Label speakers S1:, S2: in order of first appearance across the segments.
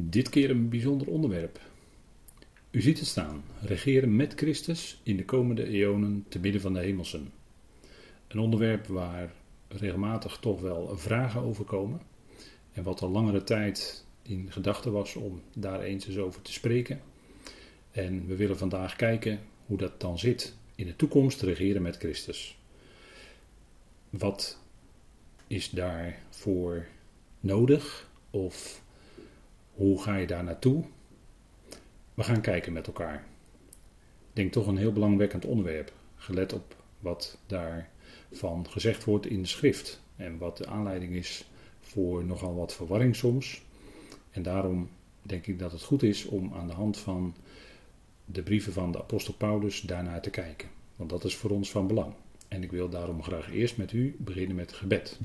S1: Dit keer een bijzonder onderwerp. U ziet het staan: regeren met Christus in de komende eonen te midden van de hemelsen. Een onderwerp waar regelmatig toch wel vragen over komen. En wat al langere tijd in gedachten was om daar eens eens over te spreken. En we willen vandaag kijken hoe dat dan zit in de toekomst regeren met Christus. Wat is daarvoor nodig? Of hoe ga je daar naartoe? We gaan kijken met elkaar. Ik denk toch een heel belangwekkend onderwerp, gelet op wat daarvan gezegd wordt in de schrift en wat de aanleiding is voor nogal wat verwarring soms. En daarom denk ik dat het goed is om aan de hand van de brieven van de apostel Paulus daarnaar te kijken. Want dat is voor ons van belang. En ik wil daarom graag eerst met u beginnen met gebed.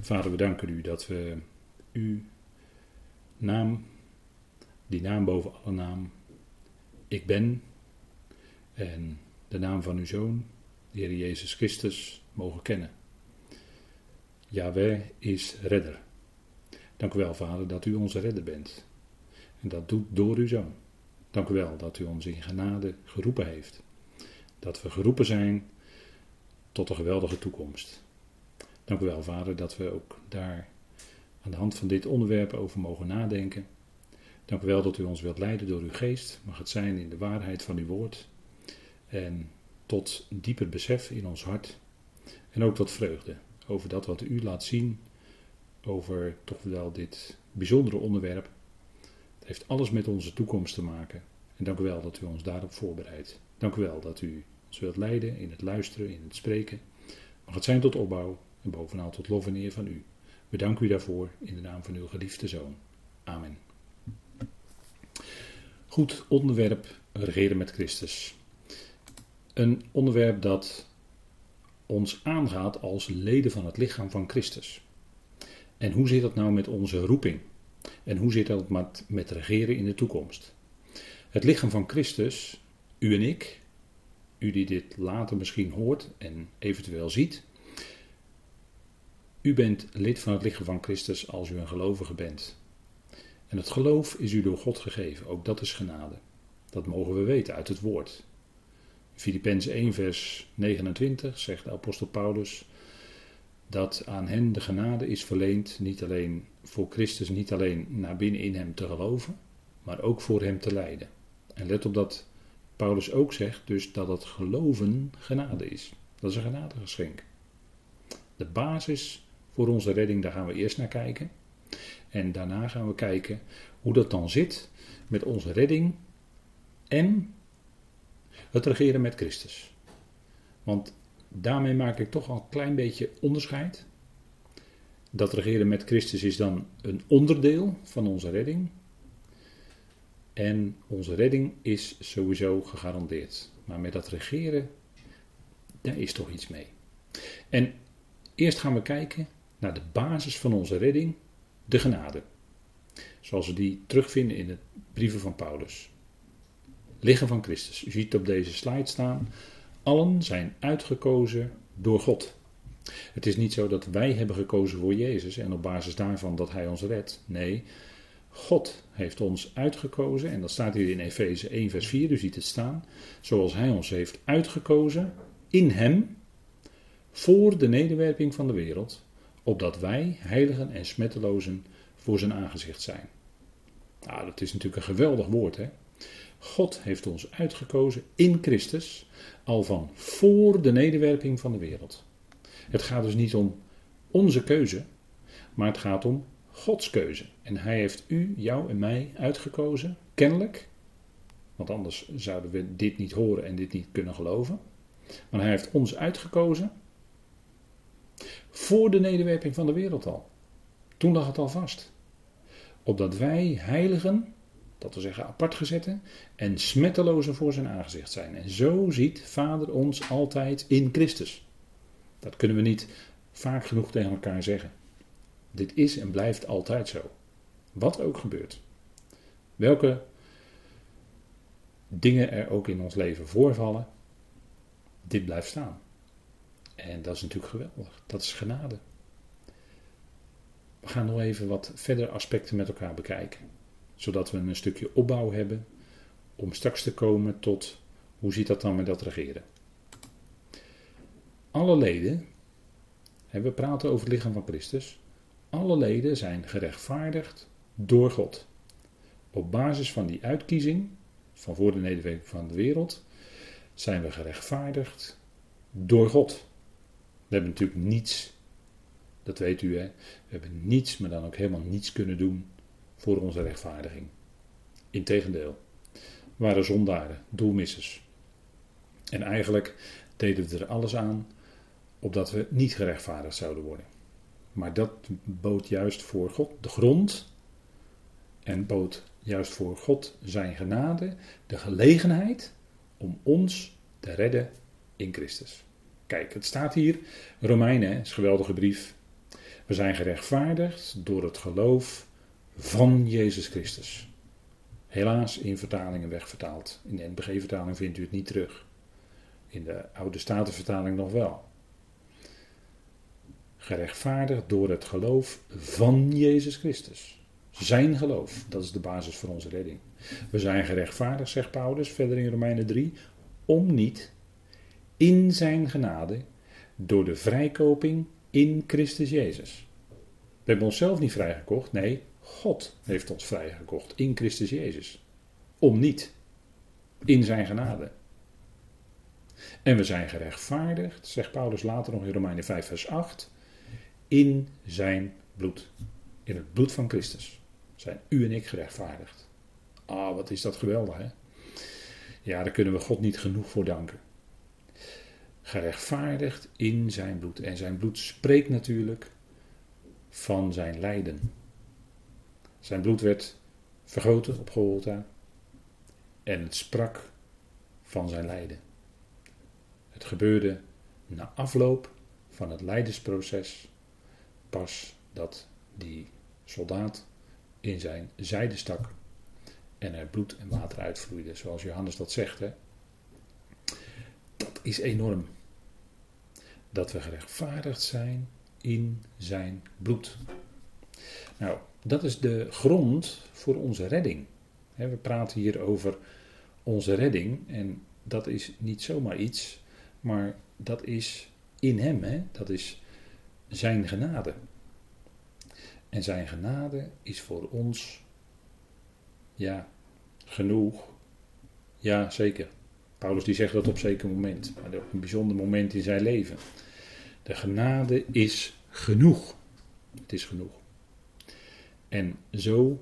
S1: Vader, we danken u dat we uw naam, die naam boven alle naam, ik ben, en de naam van uw Zoon, de Heer Jezus Christus, mogen kennen. Yahweh is redder. Dank u wel, Vader, dat u onze redder bent. En dat doet door uw Zoon. Dank u wel dat u ons in genade geroepen heeft. Dat we geroepen zijn tot een geweldige toekomst. Dank u wel, Vader, dat we ook daar aan de hand van dit onderwerp over mogen nadenken. Dank u wel dat u ons wilt leiden door uw geest. Mag het zijn in de waarheid van uw woord. En tot dieper besef in ons hart. En ook tot vreugde over dat wat u laat zien. Over toch wel dit bijzondere onderwerp. Het heeft alles met onze toekomst te maken. En dank u wel dat u ons daarop voorbereidt. Dank u wel dat u ons wilt leiden in het luisteren, in het spreken. Mag het zijn tot opbouw en bovenal tot lof en eer van u. We danken u daarvoor in de naam van uw geliefde zoon. Amen. Goed onderwerp regeren met Christus. Een onderwerp dat ons aangaat als leden van het lichaam van Christus. En hoe zit dat nou met onze roeping? En hoe zit dat met, met regeren in de toekomst? Het lichaam van Christus, u en ik, u die dit later misschien hoort en eventueel ziet, u bent lid van het lichaam van Christus als u een gelovige bent. En het geloof is u door God gegeven, ook dat is genade. Dat mogen we weten uit het woord. Filippenzen 1 vers 29 zegt de apostel Paulus dat aan hen de genade is verleend, niet alleen voor Christus, niet alleen naar binnen in hem te geloven, maar ook voor hem te lijden. En let op dat Paulus ook zegt dus dat het geloven genade is. Dat is een genadegeschenk. De basis voor onze redding, daar gaan we eerst naar kijken. En daarna gaan we kijken hoe dat dan zit met onze redding en het regeren met Christus. Want daarmee maak ik toch al een klein beetje onderscheid. Dat regeren met Christus is dan een onderdeel van onze redding. En onze redding is sowieso gegarandeerd. Maar met dat regeren, daar is toch iets mee. En eerst gaan we kijken naar de basis van onze redding, de genade. Zoals we die terugvinden in de brieven van Paulus. Liggen van Christus. U ziet op deze slide staan. Allen zijn uitgekozen door God. Het is niet zo dat wij hebben gekozen voor Jezus en op basis daarvan dat Hij ons redt. Nee, God heeft ons uitgekozen, en dat staat hier in Efeze 1, vers 4, u ziet het staan, zoals Hij ons heeft uitgekozen in Hem voor de nederwerping van de wereld, opdat wij heiligen en smettelozen voor zijn aangezicht zijn. Nou, dat is natuurlijk een geweldig woord, hè? God heeft ons uitgekozen in Christus, al van voor de nederwerping van de wereld. Het gaat dus niet om onze keuze, maar het gaat om Gods keuze. En Hij heeft u, jou en mij uitgekozen, kennelijk, want anders zouden we dit niet horen en dit niet kunnen geloven. Maar Hij heeft ons uitgekozen voor de nederwerping van de wereld al. Toen lag het al vast. Opdat wij heiligen, dat wil zeggen apart gezetten, en smettelozen voor zijn aangezicht zijn. En zo ziet Vader ons altijd in Christus. Dat kunnen we niet vaak genoeg tegen elkaar zeggen. Dit is en blijft altijd zo. Wat ook gebeurt. Welke dingen er ook in ons leven voorvallen, dit blijft staan. En dat is natuurlijk geweldig. Dat is genade. We gaan nog even wat verder aspecten met elkaar bekijken. Zodat we een stukje opbouw hebben om straks te komen tot hoe ziet dat dan met dat regeren. Alle leden, we praten over het lichaam van Christus, alle leden zijn gerechtvaardigd door God. Op basis van die uitkiezing, van voor de nederwerking van de wereld, zijn we gerechtvaardigd door God. We hebben natuurlijk niets, dat weet u hè, we hebben niets, maar dan ook helemaal niets kunnen doen voor onze rechtvaardiging. Integendeel, we waren zondaren, doelmissers. En eigenlijk deden we er alles aan opdat we niet gerechtvaardigd zouden worden. Maar dat bood juist voor God de grond en bood juist voor God zijn genade de gelegenheid om ons te redden in Christus. Kijk, het staat hier, Romeinen, is een geweldige brief. We zijn gerechtvaardigd door het geloof van Jezus Christus. Helaas in vertalingen wegvertaald. In de NBG-vertaling vindt u het niet terug. In de Oude Statenvertaling nog wel. Gerechtvaardigd door het geloof van Jezus Christus. Zijn geloof, dat is de basis voor onze redding. We zijn gerechtvaardigd, zegt Paulus verder in Romeinen 3, om niet in zijn genade door de vrijkoping in Christus Jezus. We hebben onszelf niet vrijgekocht, nee, God heeft ons vrijgekocht in Christus Jezus. Om niet in zijn genade. En we zijn gerechtvaardigd, zegt Paulus later nog in Romeinen 5, vers 8, in zijn bloed. In het bloed van Christus zijn u en ik gerechtvaardigd. Ah, wat is dat geweldig, hè? Ja, daar kunnen we God niet genoeg voor danken. Gerechtvaardigd in zijn bloed. En zijn bloed spreekt natuurlijk van zijn lijden. Zijn bloed werd vergoten op Golgotha. En het sprak van zijn lijden. Het gebeurde na afloop van het lijdensproces pas dat die soldaat in zijn zijde stak en er bloed en water uitvloeide, zoals Johannes dat zegt. Is enorm. Dat we gerechtvaardigd zijn in zijn bloed. Nou, dat is de grond voor onze redding. We praten hier over onze redding en dat is niet zomaar iets, maar dat is in Hem, hè? dat is Zijn genade. En Zijn genade is voor ons, ja, genoeg. Ja, zeker. Paulus die zegt dat op zeker moment, maar op een bijzonder moment in zijn leven. De genade is genoeg. Het is genoeg. En zo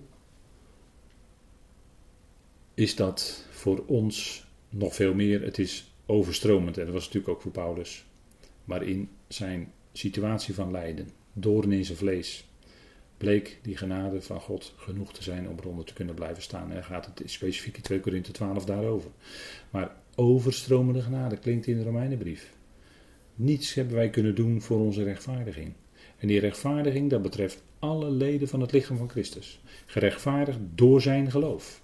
S1: is dat voor ons nog veel meer. Het is overstromend. En dat was natuurlijk ook voor Paulus. Maar in zijn situatie van lijden, doorn in zijn vlees, bleek die genade van God genoeg te zijn om eronder te kunnen blijven staan. En gaat het specifiek in 2 Korinthe 12 daarover. Maar overstromende genade klinkt in de Romeinenbrief. Niets hebben wij kunnen doen voor onze rechtvaardiging. En die rechtvaardiging, dat betreft alle leden van het lichaam van Christus. Gerechtvaardigd door zijn geloof.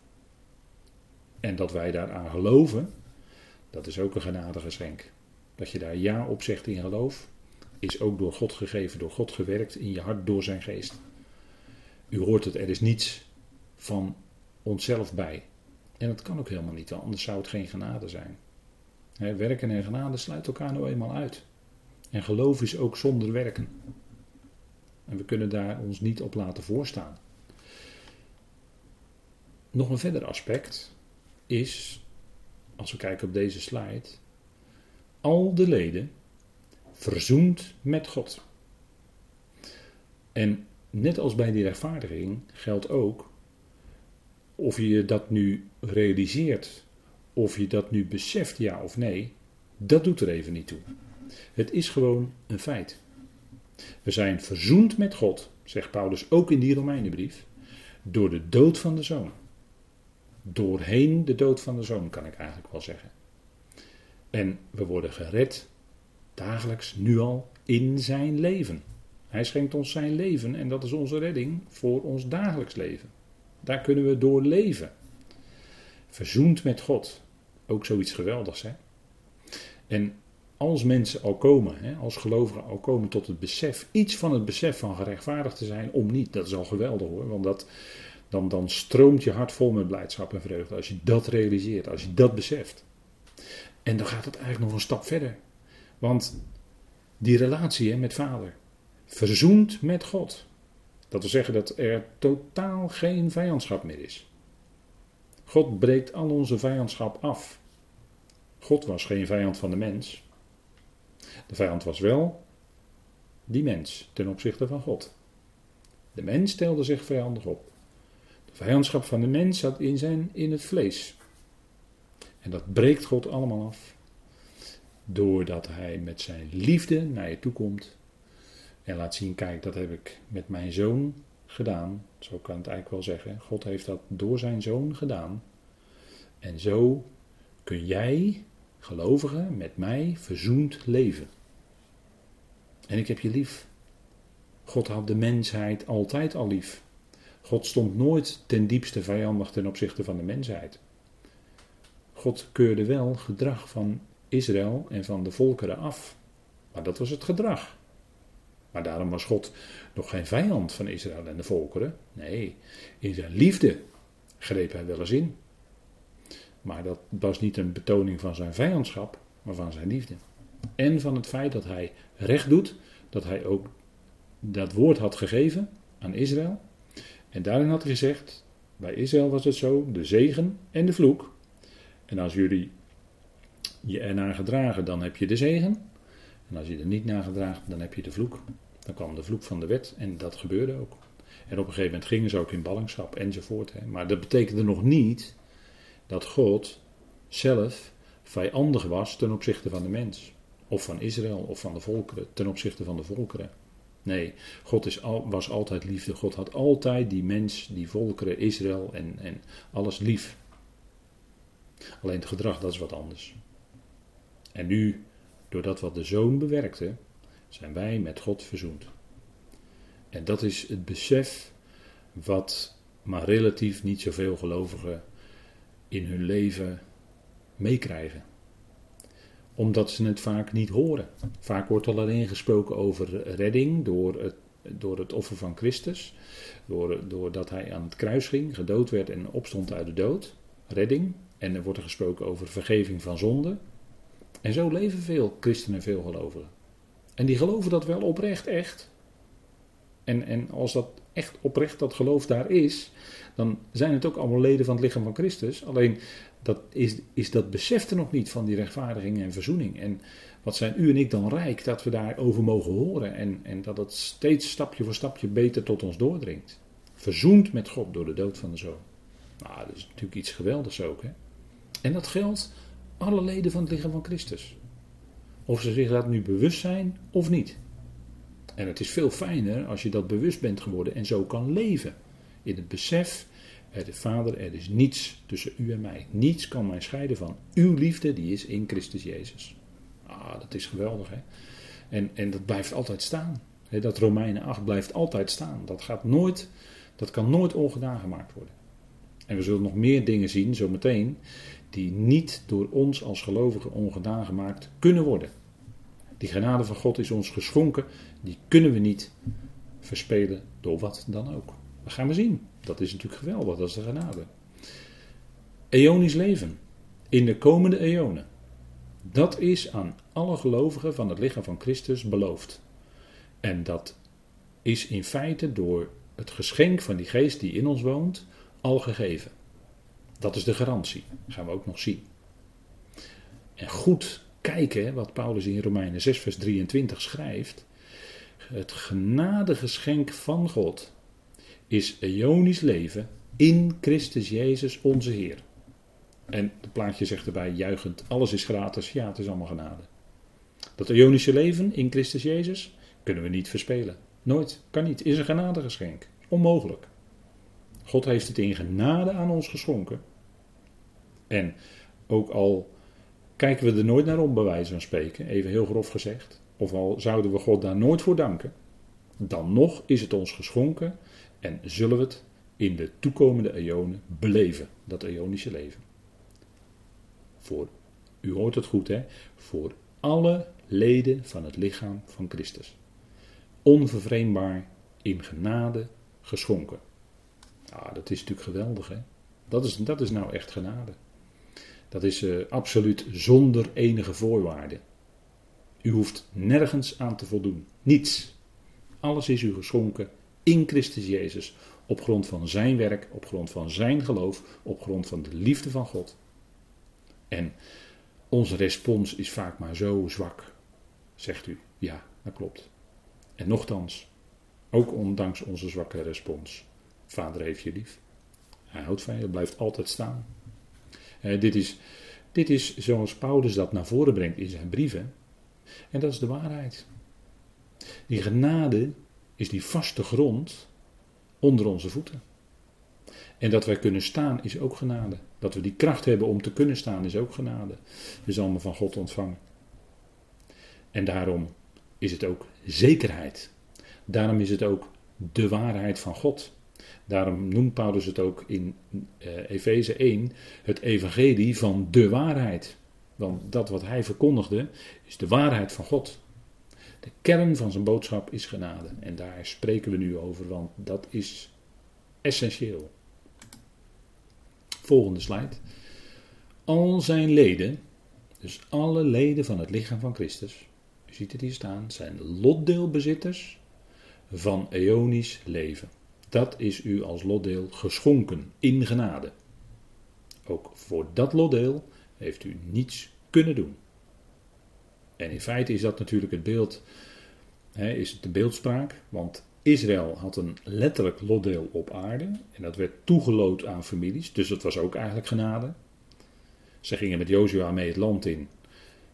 S1: En dat wij daaraan geloven, dat is ook een genadegeschenk. Dat je daar ja op zegt in geloof, is ook door God gegeven, door God gewerkt in je hart door zijn geest. U hoort het, er is niets van onszelf bij. En dat kan ook helemaal niet, anders zou het geen genade zijn. werken en genade sluiten elkaar nou eenmaal uit. En geloof is ook zonder werken. En we kunnen daar ons niet op laten voorstaan. Nog een verder aspect is, als we kijken op deze slide, al de leden verzoend met God. En net als bij die rechtvaardiging geldt ook, of je dat nu realiseert, of je dat nu beseft, ja of nee, dat doet er even niet toe. Het is gewoon een feit. We zijn verzoend met God, zegt Paulus ook in die Romeinenbrief, door de dood van de zoon. Doorheen de dood van de zoon, kan ik eigenlijk wel zeggen. En we worden gered dagelijks, nu al, in zijn leven. Hij schenkt ons zijn leven en dat is onze redding voor ons dagelijks leven. Daar kunnen we door leven. Verzoend met God. Ook zoiets geweldigs, hè? En als mensen al komen, hè, als gelovigen al komen tot het besef, iets van het besef van gerechtvaardigd te zijn, om niet, dat is al geweldig hoor, want dat, dan, dan stroomt je hart vol met blijdschap en vreugde als je dat realiseert, als je dat beseft. En dan gaat het eigenlijk nog een stap verder. Want die relatie hè, met vader, verzoend met God. Dat wil zeggen dat er totaal geen vijandschap meer is. God breekt al onze vijandschap af. God was geen vijand van de mens. De vijand was wel die mens ten opzichte van God. De mens stelde zich vijandig op. De vijandschap van de mens zat in, zijn, in het vlees. En dat breekt God allemaal af. Doordat hij met zijn liefde naar je toe komt. En laat zien, kijk, dat heb ik met mijn zoon gedaan. Zo kan het eigenlijk wel zeggen. God heeft dat door zijn zoon gedaan. En zo kun jij, gelovige, met mij verzoend leven. En ik heb je lief. God had de mensheid altijd al lief. God stond nooit ten diepste vijandig ten opzichte van de mensheid. God keurde wel gedrag van Israël en van de volkeren af. Maar dat was het gedrag. Maar daarom was God nog geen vijand van Israël en de volkeren. Nee, in zijn liefde greep hij wel eens in. Maar dat was niet een betoning van zijn vijandschap, maar van zijn liefde. En van het feit dat hij recht doet, dat hij ook dat woord had gegeven aan Israël. En daarin had hij gezegd, bij Israël was het zo, de zegen en de vloek. En als jullie je ernaar gedragen, dan heb je de zegen. En als je er niet naar gedraagt, dan heb je de vloek. Dan kwam de vloek van de wet en dat gebeurde ook. En op een gegeven moment gingen ze ook in ballingschap enzovoort. Hè. Maar dat betekende nog niet dat God zelf vijandig was ten opzichte van de mens. Of van Israël of van de volkeren, ten opzichte van de volkeren. Nee, God is was altijd liefde. God had altijd die mens, die volkeren, Israël en, en alles lief. Alleen het gedrag, dat is wat anders. En nu, doordat wat de zoon bewerkte, zijn wij met God verzoend. En dat is het besef wat maar relatief niet zoveel gelovigen in hun leven meekrijgen. Omdat ze het vaak niet horen. Vaak wordt al alleen gesproken over redding door het, door het offer van Christus. Door, doordat hij aan het kruis ging, gedood werd en opstond uit de dood. Redding. En er wordt er gesproken over vergeving van zonde. En zo leven veel christenen, veel gelovigen. En die geloven dat wel oprecht, echt. En, en als dat echt oprecht dat geloof daar is, dan zijn het ook allemaal leden van het lichaam van Christus. Alleen dat is, is dat besef er nog niet van die rechtvaardiging en verzoening. En wat zijn u en ik dan rijk dat we daarover mogen horen en, en dat het steeds stapje voor stapje beter tot ons doordringt. Verzoend met God door de dood van de zoon. Nou, dat is natuurlijk iets geweldigs ook. Hè? En dat geldt alle leden van het lichaam van Christus. Of ze zich dat nu bewust zijn of niet. En het is veel fijner als je dat bewust bent geworden en zo kan leven. In het besef, er is Vader, er is niets tussen u en mij. Niets kan mij scheiden van uw liefde, die is in Christus Jezus. Ah, dat is geweldig hè. En, en dat blijft altijd staan. dat Romeinen 8 blijft altijd staan. Dat, gaat nooit, dat kan nooit ongedaan gemaakt worden. En we zullen nog meer dingen zien, zometeen, die niet door ons als gelovigen ongedaan gemaakt kunnen worden. Die genade van God is ons geschonken, die kunnen we niet verspelen door wat dan ook. Dat gaan we zien. Dat is natuurlijk geweldig, dat is de genade. Eonisch leven in de komende eonen. Dat is aan alle gelovigen van het lichaam van Christus beloofd. En dat is in feite door het geschenk van die geest die in ons woont al gegeven. Dat is de garantie. Dat gaan we ook nog zien. En goed kijken wat Paulus in Romeinen 6, vers 23 schrijft. Het genadegeschenk van God is eonisch leven in Christus Jezus onze Heer. En het plaatje zegt erbij juichend, alles is gratis. Ja, het is allemaal genade. Dat eonische leven in Christus Jezus kunnen we niet verspelen. Nooit, kan niet, is een genadegeschenk. Onmogelijk. God heeft het in genade aan ons geschonken. En ook al kijken we er nooit naar om, bij wijze van spreken, even heel grof gezegd, of al zouden we God daar nooit voor danken, dan nog is het ons geschonken en zullen we het in de toekomende eonen beleven, dat eonische leven. Voor, u hoort het goed hè, voor alle leden van het lichaam van Christus. Onvervreemdbaar in genade geschonken. Ah, dat is natuurlijk geweldig, hè? Dat is, dat is nou echt genade. Dat is uh, absoluut zonder enige voorwaarde. U hoeft nergens aan te voldoen. Niets. Alles is u geschonken in Christus Jezus. Op grond van zijn werk, op grond van zijn geloof, op grond van de liefde van God. En onze respons is vaak maar zo zwak, zegt u. Ja, dat klopt. En nochtans, ook ondanks onze zwakke respons, Vader heeft je lief. Hij houdt van je, blijft altijd staan. Eh, dit, is, dit is zoals Paulus dat naar voren brengt in zijn brieven. En dat is de waarheid. Die genade is die vaste grond onder onze voeten. En dat wij kunnen staan is ook genade. Dat we die kracht hebben om te kunnen staan is ook genade. is allemaal van God ontvangen. En daarom is het ook zekerheid. Daarom is het ook de waarheid van God. Daarom noemt Paulus het ook in uh, Efeze 1 het evangelie van de waarheid. Want dat wat hij verkondigde is de waarheid van God. De kern van zijn boodschap is genade. En daar spreken we nu over, want dat is essentieel. Volgende slide. Al zijn leden, dus alle leden van het lichaam van Christus, u ziet het hier staan, zijn lotdeelbezitters van eonisch leven. Dat is u als lotdeel geschonken in genade. Ook voor dat lotdeel heeft u niets kunnen doen. En in feite is dat natuurlijk het beeld, hè, is het de beeldspraak, want Israël had een letterlijk lotdeel op aarde en dat werd toegeloot aan families, dus dat was ook eigenlijk genade. Ze gingen met Jozua mee het land in.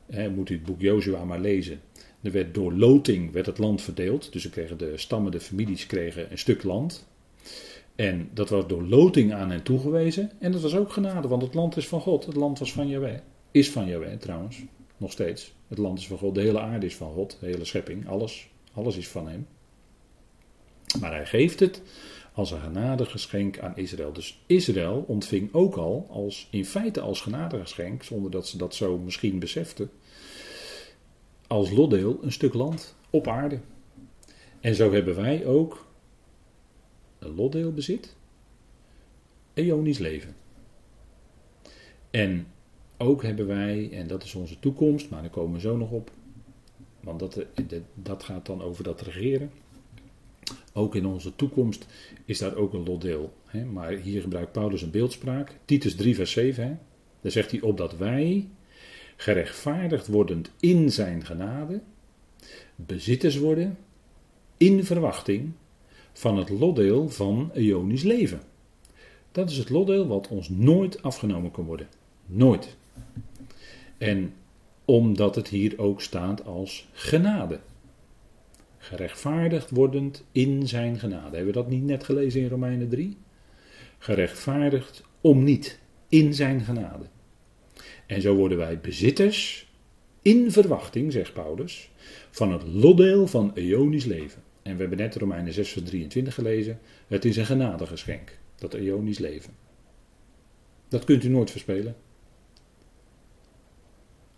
S1: Hè, moet u het boek Jozua maar lezen. Er werd door loting werd het land verdeeld, dus kregen de stammen, de families kregen een stuk land. En dat was door loting aan hen toegewezen. En dat was ook genade, want het land is van God. Het land was van Jahweh. Is van Jahweh trouwens, nog steeds. Het land is van God, de hele aarde is van God, de hele schepping, alles. Alles is van hem. Maar hij geeft het als een genadegeschenk aan Israël. Dus Israël ontving ook al, als, in feite als genadegeschenk, zonder dat ze dat zo misschien beseften, als lotdeel een stuk land op aarde. En zo hebben wij ook een lotdeel bezit, eonisch leven. En ook hebben wij, en dat is onze toekomst, maar daar komen we zo nog op, want dat, dat gaat dan over dat regeren. Ook in onze toekomst is daar ook een lotdeel. Hè? Maar hier gebruikt Paulus een beeldspraak. Titus 3, vers 7. Hè? Daar zegt hij: Opdat wij, gerechtvaardigd wordend in zijn genade, bezitters worden in verwachting van het lotdeel van Ionisch leven. Dat is het lotdeel wat ons nooit afgenomen kan worden. Nooit. En omdat het hier ook staat als genade. Gerechtvaardigd wordend in zijn genade. Hebben we dat niet net gelezen in Romeinen 3? Gerechtvaardigd om niet, in zijn genade. En zo worden wij bezitters, in verwachting, zegt Paulus, van het lotdeel van eonisch leven. En we hebben net Romeinen 6 vers 23 gelezen. Het is een genadegeschenk, dat eonisch leven. Dat kunt u nooit verspelen.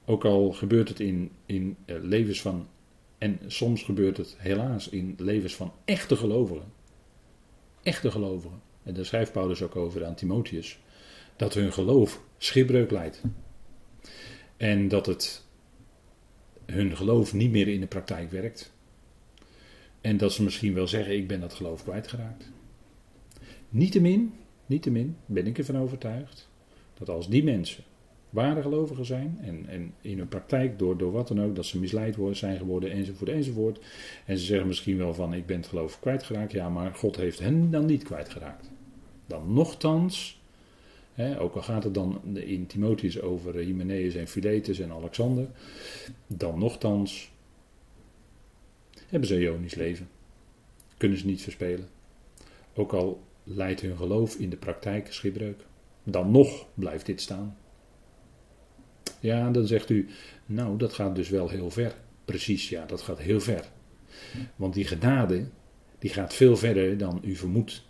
S1: Ook al gebeurt het in, in eh, levens van, en soms gebeurt het helaas in levens van echte gelovigen. Echte gelovigen. En daar schrijft Paulus ook over aan Timotheus. Dat hun geloof schipbreuk leidt. En dat het hun geloof niet meer in de praktijk werkt. En dat ze misschien wel zeggen: Ik ben dat geloof kwijtgeraakt. Niettemin, niettemin ben ik ervan overtuigd dat als die mensen ware gelovigen zijn en, en in hun praktijk door, door wat dan ook, dat ze misleid worden, zijn geworden enzovoort enzovoort. En ze zeggen misschien wel van ik ben het geloof kwijtgeraakt, ja maar God heeft hen dan niet kwijtgeraakt. Dan nochtans, hè, ook al gaat het dan in Timotheus over Hymenaeus en Philetus en Alexander, dan nochtans hebben ze Ionisch leven. Kunnen ze niet verspelen. Ook al leidt hun geloof in de praktijk schipbreuk. Dan nog blijft dit staan. Ja, dan zegt u, nou dat gaat dus wel heel ver. Precies, ja, dat gaat heel ver. Want die genade, die gaat veel verder dan u vermoedt.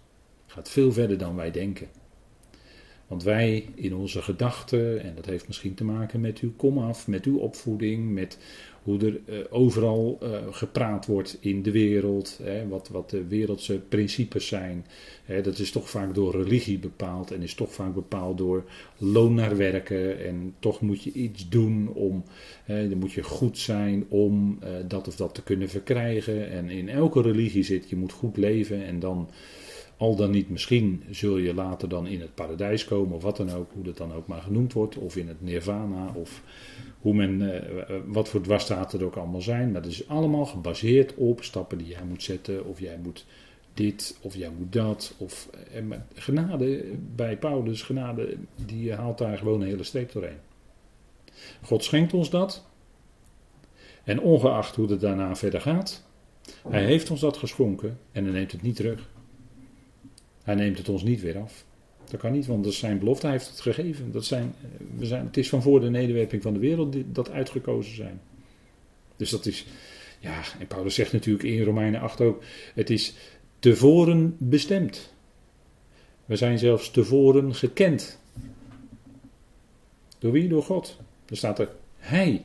S1: Gaat veel verder dan wij denken. Want wij in onze gedachten, en dat heeft misschien te maken met uw komaf, met uw opvoeding, met hoe er uh, overal uh, gepraat wordt in de wereld, hè, wat, wat de wereldse principes zijn. Hè, dat is toch vaak door religie bepaald en is toch vaak bepaald door loon naar werken. En toch moet je iets doen om, hè, dan moet je goed zijn om uh, dat of dat te kunnen verkrijgen. En in elke religie zit, je moet goed leven en dan al dan niet, misschien zul je later dan in het paradijs komen, of wat dan ook, hoe dat dan ook maar genoemd wordt, of in het nirvana, of men, uh, wat voor dwarsstaten er ook allemaal zijn. Maar het is allemaal gebaseerd op stappen die jij moet zetten, of jij moet dit, of jij moet dat. Of, en eh, genade bij Paulus, genade, die haalt daar gewoon een hele streep doorheen. God schenkt ons dat. En ongeacht hoe het daarna verder gaat, hij heeft ons dat geschonken en hij neemt het niet terug. Hij neemt het ons niet weer af. Dat kan niet, want dat is zijn belofte. Hij heeft het gegeven. Dat zijn, we zijn, het is van voor de nederwerping van de wereld dat uitgekozen zijn. Dus dat is, ja, en Paulus zegt natuurlijk in Romeinen 8 ook, het is tevoren bestemd. We zijn zelfs tevoren gekend. Door wie? Door God. Er staat er, Hij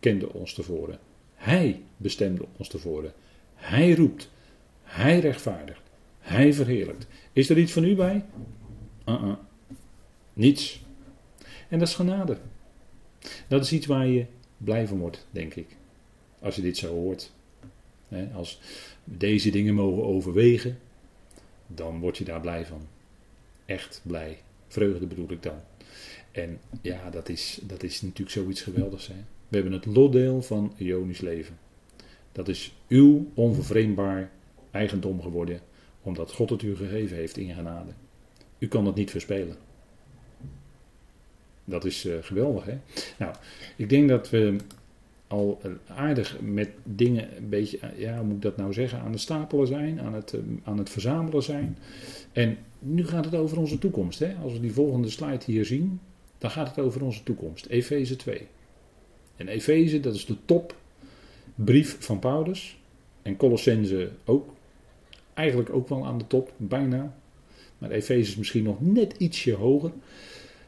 S1: kende ons tevoren. Hij bestemde ons tevoren. Hij roept. Hij rechtvaardigt. Hij verheerlijkt. Is er iets van u bij? Uh-uh. Niets. En dat is genade. Dat is iets waar je blij van wordt, denk ik. Als je dit zo hoort. als deze dingen mogen overwegen, dan word je daar blij van. Echt blij. Vreugde bedoel ik dan. En ja, dat is, dat is natuurlijk zoiets geweldigs. Hè? We hebben het lotdeel van Ionisch leven. Dat is uw onvervreemdbaar eigendom geworden omdat God het u gegeven heeft in genade. U kan het niet verspelen. Dat is uh, geweldig, hè? Nou, ik denk dat we al aardig met dingen een beetje, ja, hoe moet ik dat nou zeggen, aan het stapelen zijn, aan het, aan het verzamelen zijn. En nu gaat het over onze toekomst, hè? Als we die volgende slide hier zien, dan gaat het over onze toekomst. Efeze 2. En Efeze, dat is de topbrief van Paulus. En Colossense ook eigenlijk ook wel aan de top, bijna. Maar Efeze is misschien nog net ietsje hoger.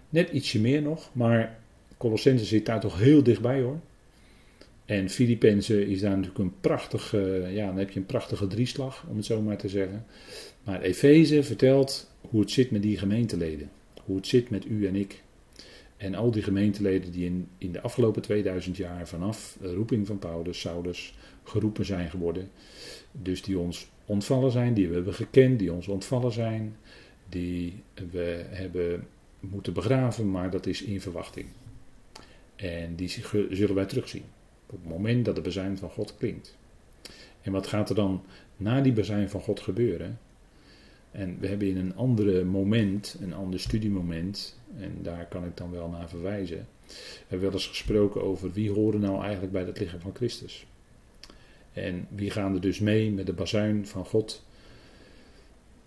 S1: Net ietsje meer nog. Maar Colossense zit daar toch heel dichtbij hoor. En Filippenzen is daar natuurlijk een prachtige, ja, dan heb je een prachtige drieslag, om het zo maar te zeggen. Maar Efeze vertelt hoe het zit met die gemeenteleden. Hoe het zit met u en ik. En al die gemeenteleden die in, in de afgelopen 2000 jaar vanaf de roeping van Paulus, Saulus, geroepen zijn geworden. Dus die ons ontvallen zijn, die we hebben gekend, die ons ontvallen zijn, die we hebben moeten begraven, maar dat is in verwachting. En die zullen wij terugzien. Op het moment dat de bezuin van God klinkt. En wat gaat er dan na die bezuin van God gebeuren? En we hebben in een ander moment, een ander studiemoment, en daar kan ik dan wel naar verwijzen, we wel eens gesproken over wie horen nou eigenlijk bij het lichaam van Christus. En wie gaan er dus mee met de bazuin van God?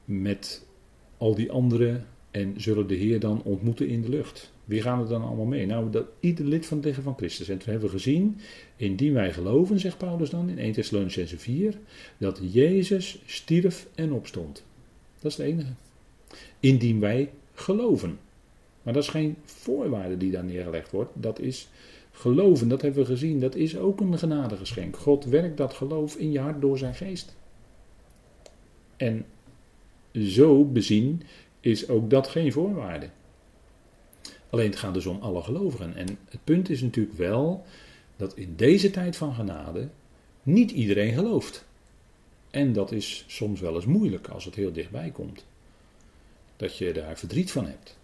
S1: Met al die anderen en zullen de Heer dan ontmoeten in de lucht? Wie gaan er dan allemaal mee? Nou, dat, ieder lid van lichaam van Christus. En we hebben gezien, indien wij geloven, zegt Paulus dan in 1 Thessalonicense 4, dat Jezus stierf en opstond. Dat is het enige. Indien wij geloven. Maar dat is geen voorwaarde die daar neergelegd wordt. Dat is Geloven, dat hebben we gezien, dat is ook een genadegeschenk. God werkt dat geloof in je hart door zijn geest. En zo bezien is ook dat geen voorwaarde. Alleen het gaat dus om alle gelovigen. En het punt is natuurlijk wel dat in deze tijd van genade niet iedereen gelooft. En dat is soms wel eens moeilijk als het heel dichtbij komt. Dat je daar verdriet van hebt.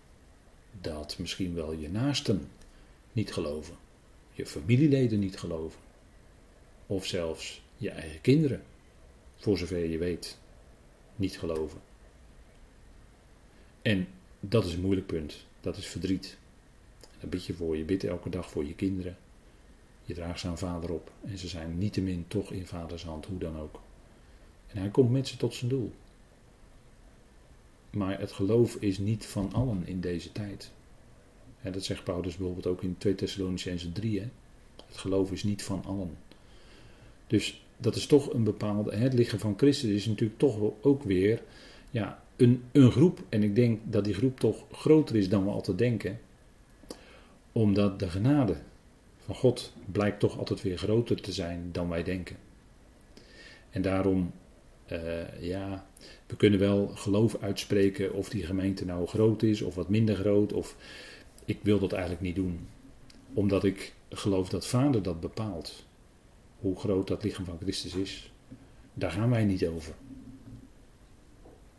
S1: Dat misschien wel je naasten niet geloven je familieleden niet geloven. Of zelfs je eigen kinderen, voor zover je weet, niet geloven. En dat is een moeilijk punt. Dat is verdriet. Dan bid je voor. Je bidt elke dag voor je kinderen. Je draagt ze aan vader op. En ze zijn niettemin toch in vaders hand, hoe dan ook. En hij komt met ze tot zijn doel. Maar het geloof is niet van allen in deze tijd dat zegt Paulus bijvoorbeeld ook in 2 Thessalonicense 3. Hè? Het geloof is niet van allen. Dus dat is toch een bepaalde. Het lichaam van Christus is natuurlijk toch ook weer ja, een, een groep, en ik denk dat die groep toch groter is dan we altijd denken, omdat de genade van God blijkt toch altijd weer groter te zijn dan wij denken. En daarom, uh, ja, we kunnen wel geloof uitspreken of die gemeente nou groot is of wat minder groot. Of ik wil dat eigenlijk niet doen. Omdat ik geloof dat Vader dat bepaalt. Hoe groot dat lichaam van Christus is. Daar gaan wij niet over.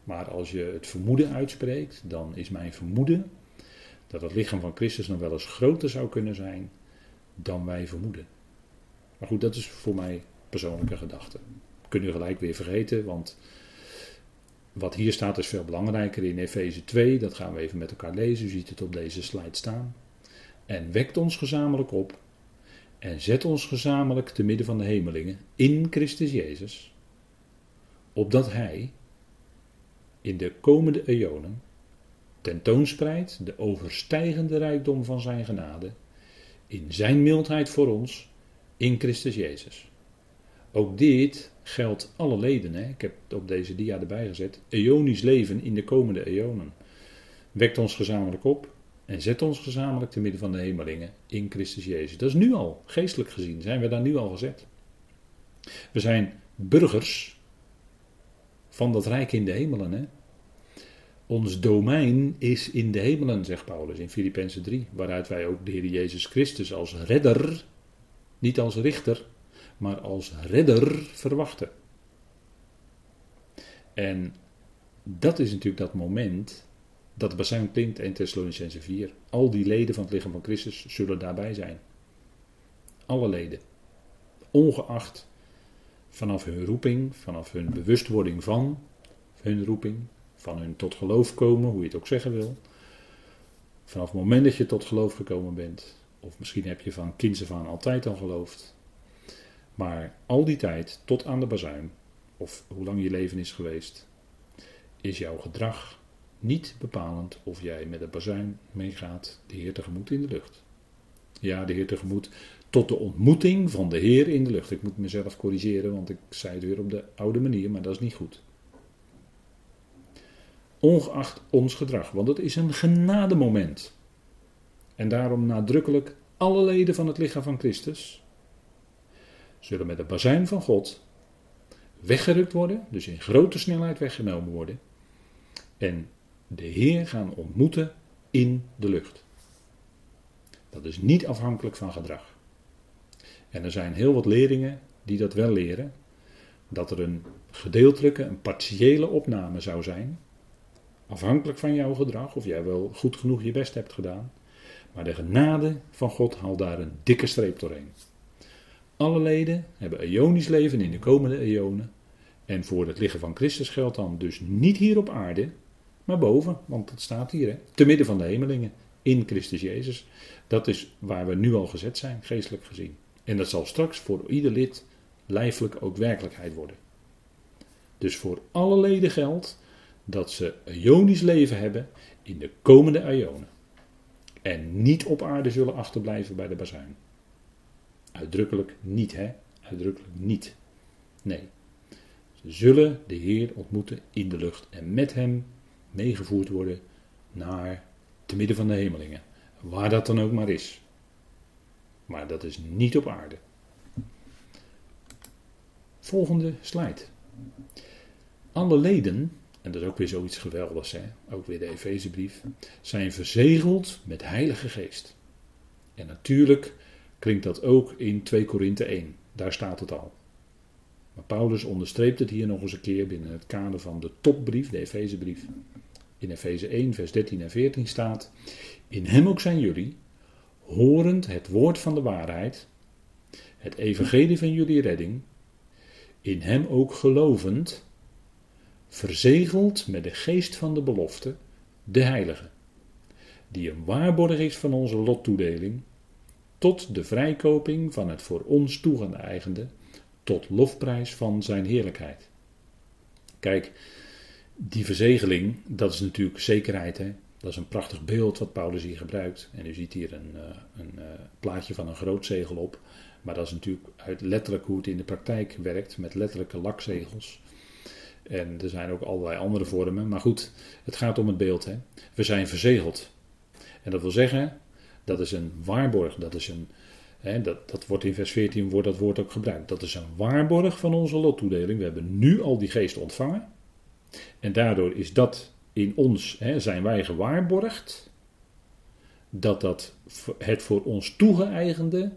S1: Maar als je het vermoeden uitspreekt, dan is mijn vermoeden dat het lichaam van Christus nog wel eens groter zou kunnen zijn dan wij vermoeden. Maar goed, dat is voor mij persoonlijke gedachte. Kunnen we gelijk weer vergeten, want wat hier staat is veel belangrijker in Efeze 2. Dat gaan we even met elkaar lezen. U ziet het op deze slide staan. En wekt ons gezamenlijk op. En zet ons gezamenlijk te midden van de hemelingen in Christus Jezus. Opdat Hij in de komende eonen tentoonspreidt de overstijgende rijkdom van Zijn genade. In Zijn mildheid voor ons in Christus Jezus. Ook dit geldt alle leden. Hè? Ik heb het op deze dia erbij gezet. Eonisch leven in de komende eonen. Wekt ons gezamenlijk op en zet ons gezamenlijk te midden van de hemelingen in Christus Jezus. Dat is nu al, geestelijk gezien, zijn we daar nu al gezet. We zijn burgers van dat rijk in de hemelen. Hè? Ons domein is in de hemelen, zegt Paulus in Filippenzen 3, waaruit wij ook de Heer Jezus Christus als redder, niet als richter, maar als redder verwachten. En dat is natuurlijk dat moment dat de bassin klinkt in Thessalonicense 4. Al die leden van het lichaam van Christus zullen daarbij zijn. Alle leden. Ongeacht vanaf hun roeping, vanaf hun bewustwording van hun roeping, van hun tot geloof komen, hoe je het ook zeggen wil. Vanaf het moment dat je tot geloof gekomen bent, of misschien heb je van kinds af aan altijd al geloofd, maar al die tijd, tot aan de bazuin, of hoe lang je leven is geweest, is jouw gedrag niet bepalend of jij met de bazuin meegaat de Heer tegemoet in de lucht. Ja, de Heer tegemoet tot de ontmoeting van de Heer in de lucht. Ik moet mezelf corrigeren, want ik zei het weer op de oude manier, maar dat is niet goed. Ongeacht ons gedrag, want het is een genademoment. En daarom nadrukkelijk alle leden van het lichaam van Christus, zullen met de bazijn van God weggerukt worden, dus in grote snelheid weggenomen worden, en de Heer gaan ontmoeten in de lucht. Dat is niet afhankelijk van gedrag. En er zijn heel wat leerlingen die dat wel leren, dat er een gedeeltelijke, een partiële opname zou zijn, afhankelijk van jouw gedrag, of jij wel goed genoeg je best hebt gedaan. Maar de genade van God haalt daar een dikke streep doorheen. Alle leden hebben eonisch leven in de komende eonen. En voor het liggen van Christus geldt dan dus niet hier op aarde, maar boven, want het staat hier, hè, te midden van de hemelingen, in Christus Jezus. Dat is waar we nu al gezet zijn, geestelijk gezien. En dat zal straks voor ieder lid lijfelijk ook werkelijkheid worden. Dus voor alle leden geldt dat ze eonisch leven hebben in de komende eonen. En niet op aarde zullen achterblijven bij de bazuin. Uitdrukkelijk niet, hè? Uitdrukkelijk niet. Nee. Ze zullen de Heer ontmoeten in de lucht en met hem meegevoerd worden naar te midden van de hemelingen. Waar dat dan ook maar is. Maar dat is niet op aarde. Volgende slide. Alle leden, en dat is ook weer zoiets geweldigs, hè? ook weer de Efezebrief, zijn verzegeld met Heilige Geest. En natuurlijk klinkt dat ook in 2 Korinthe 1. Daar staat het al. Maar Paulus onderstreept het hier nog eens een keer binnen het kader van de topbrief, de Efezebrief. In Efeze 1, vers 13 en 14 staat: In hem ook zijn jullie, horend het woord van de waarheid, het evangelie van jullie redding, in hem ook gelovend, verzegeld met de geest van de belofte, de heilige, die een waarborg is van onze lottoedeling tot de vrijkoping van het voor ons toegeëigende, tot lofprijs van zijn heerlijkheid. Kijk, die verzegeling, dat is natuurlijk zekerheid. Hè? Dat is een prachtig beeld wat Paulus hier gebruikt. En u ziet hier een, eh, een, eh, plaatje van een groot zegel op. Maar dat is natuurlijk uit letterlijk hoe het in de praktijk werkt, met letterlijke lakzegels. En er zijn ook allerlei andere vormen. Maar goed, het gaat om het beeld. Hè. We zijn verzegeld. En dat wil zeggen, dat is een waarborg. Dat, is een, hè, dat, dat wordt in vers 14 wordt dat woord ook gebruikt. Dat is een waarborg van onze lottoedeling. We hebben nu al die geest ontvangen. En daardoor is dat in ons, hè, zijn wij gewaarborgd. Dat dat het voor ons toegeëigende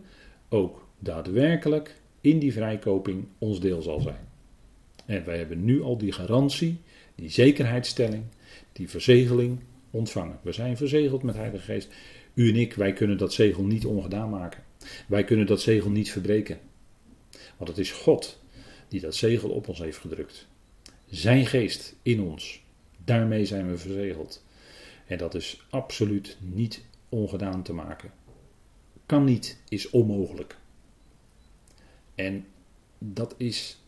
S1: ook daadwerkelijk in die vrijkoping ons deel zal zijn. En wij hebben nu al die garantie, die zekerheidsstelling, die verzegeling ontvangen. We zijn verzegeld met Heilige Geest. U en ik, wij kunnen dat zegel niet ongedaan maken. Wij kunnen dat zegel niet verbreken. Want het is God die dat zegel op ons heeft gedrukt. Zijn geest in ons. Daarmee zijn we verzegeld. En dat is absoluut niet ongedaan te maken. Kan niet, is onmogelijk. En dat is,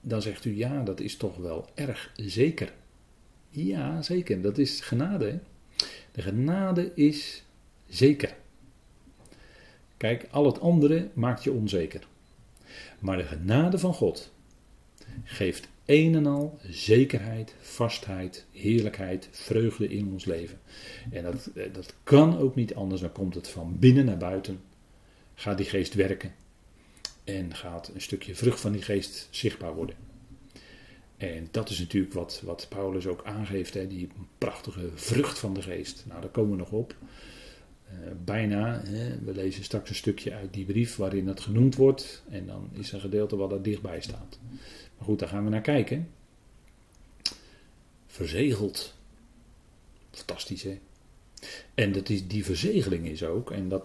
S1: dan zegt u ja, dat is toch wel erg zeker. Ja, zeker. Dat is genade. De genade is zeker. Kijk, al het andere maakt je onzeker. Maar de genade van God geeft een en al zekerheid, vastheid, heerlijkheid, vreugde in ons leven. En dat, eh, dat kan ook niet anders, dan komt het van binnen naar buiten. Gaat die geest werken en gaat een stukje vrucht van die geest zichtbaar worden. En dat is natuurlijk wat, wat Paulus ook aangeeft, hè, die prachtige vrucht van de geest. Nou, daar komen we nog op. Uh, bijna, hè, we lezen straks een stukje uit die brief waarin dat genoemd wordt. En dan is een gedeelte wat er dichtbij staat. Goed, daar gaan we naar kijken. Verzegeld. Fantastisch, hè? En dat is, die verzegeling is ook, en dat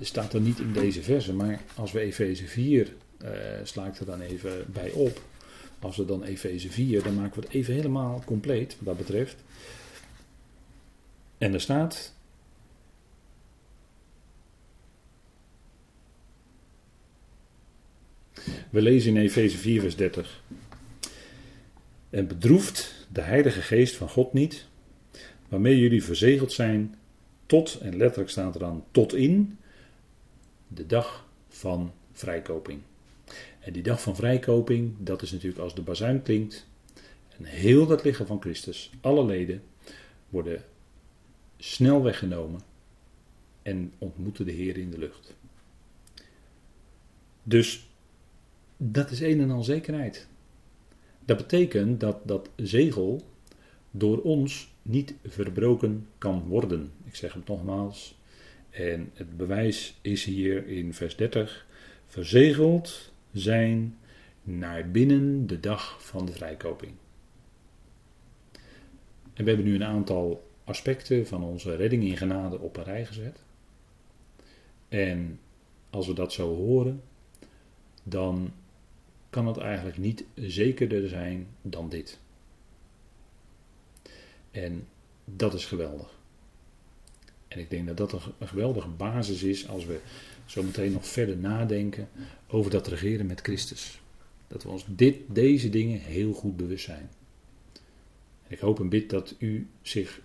S1: staat er niet in deze verse, maar als we Efeze 4, uh, sla ik er dan even bij op. Als we dan Efeze 4, dan maken we het even helemaal compleet wat dat betreft. En er staat. We lezen in Efeze 4, vers 30. En bedroeft de Heilige Geest van God niet, waarmee jullie verzegeld zijn tot, en letterlijk staat er dan tot in, de dag van vrijkoping. En die dag van vrijkoping, dat is natuurlijk als de bazuin klinkt. En heel dat lichaam van Christus, alle leden, worden snel weggenomen en ontmoeten de Heer in de lucht. Dus dat is een en al zekerheid. Dat betekent dat dat zegel door ons niet verbroken kan worden. Ik zeg het nogmaals. En het bewijs is hier in vers 30. Verzegeld zijn naar binnen de dag van de vrijkoping. En we hebben nu een aantal aspecten van onze redding in genade op een rij gezet. En als we dat zo horen, dan kan het eigenlijk niet zekerder zijn dan dit. En dat is geweldig. En ik denk dat dat een geweldige basis is als we zo meteen nog verder nadenken over dat regeren met Christus. Dat we ons dit, deze dingen heel goed bewust zijn. Ik hoop en bid dat u zich,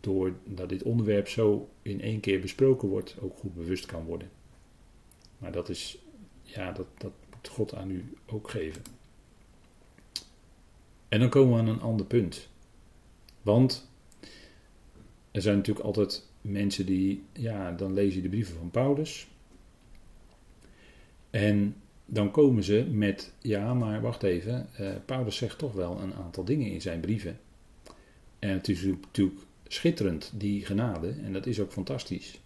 S1: doordat dit onderwerp zo in één keer besproken wordt, ook goed bewust kan worden. Maar dat is, ja, dat, dat God aan u ook geven. En dan komen we aan een ander punt. Want er zijn natuurlijk altijd mensen die, ja, dan lees je de brieven van Paulus. En dan komen ze met, ja, maar wacht even, uh, Paulus zegt toch wel een aantal dingen in zijn brieven. En het is natuurlijk schitterend, die genade, en dat is ook fantastisch.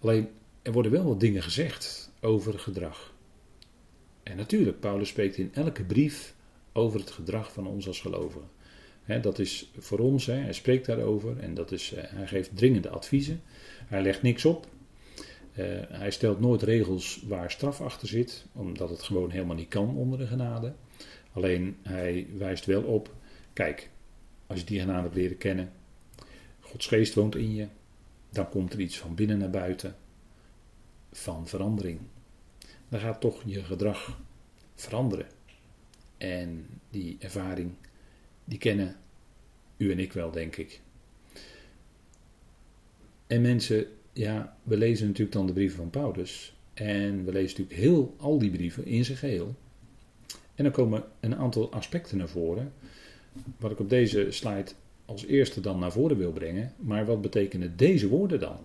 S1: Alleen, er worden wel wat dingen gezegd over gedrag. En natuurlijk, Paulus spreekt in elke brief over het gedrag van ons als gelovigen dat is voor ons, hij spreekt daarover en dat is, eh, hij geeft dringende adviezen. Hij legt niks op. Uh, hij stelt nooit regels waar straf achter zit, omdat het gewoon helemaal niet kan onder de genade. Alleen hij wijst wel op, kijk, als je die genade hebt leren kennen, Gods geest woont in je, dan komt er iets van binnen naar buiten, van verandering. Dan gaat toch je gedrag veranderen. En die ervaring die kennen u en ik wel, denk ik. En mensen, ja, we lezen natuurlijk dan de brieven van Paulus. En we lezen natuurlijk heel al die brieven in zijn geheel. En dan komen een aantal aspecten naar voren, wat ik op deze slide als eerste dan naar voren wil brengen. Maar wat betekenen deze woorden dan?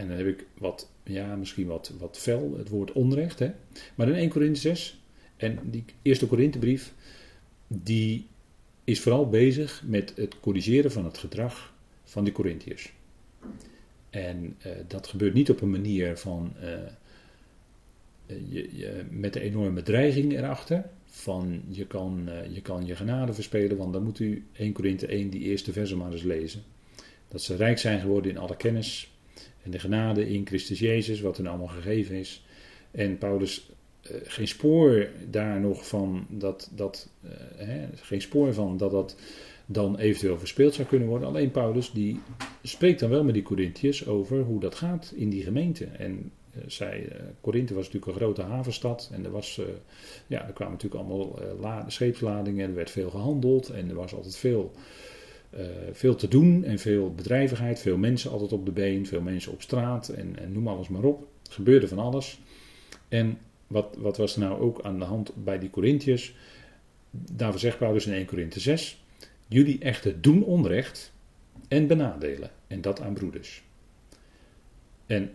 S1: En dan heb ik wat, ja, misschien wat, wat fel, het woord onrecht. Hè? Maar in 1 Korinthe 6, en die eerste Korinthebrief, die is vooral bezig met het corrigeren van het gedrag van die Corinthiërs. En uh, dat gebeurt niet op een manier van uh, je, je, met de enorme dreiging erachter. Van je kan, je kan je genade verspelen, want dan moet u 1 Korinthe 1 die eerste verse maar eens lezen. Dat ze rijk zijn geworden in alle kennis en de genade in Christus Jezus, wat hun allemaal gegeven is. En Paulus geen spoor daar nog van dat, dat hè, geen spoor van dat dat dan eventueel verspeeld zou kunnen worden. Alleen Paulus die spreekt dan wel met die Corinthiërs over hoe dat gaat in die gemeente. En uh, zij, Korinthe was natuurlijk een grote havenstad en er, was, ja, er kwamen natuurlijk allemaal scheepsladingen en er werd veel gehandeld en er was altijd veel, veel te doen en veel bedrijvigheid, veel mensen altijd op de been, veel mensen op straat en, noem alles maar op. Er gebeurde van alles. En wat, wat was er nou ook aan de hand bij die Corinthiërs? Daarvoor zegt Paulus in 1 Korinthe 6 Jullie echter doen onrecht en benadelen. En dat aan broeders. En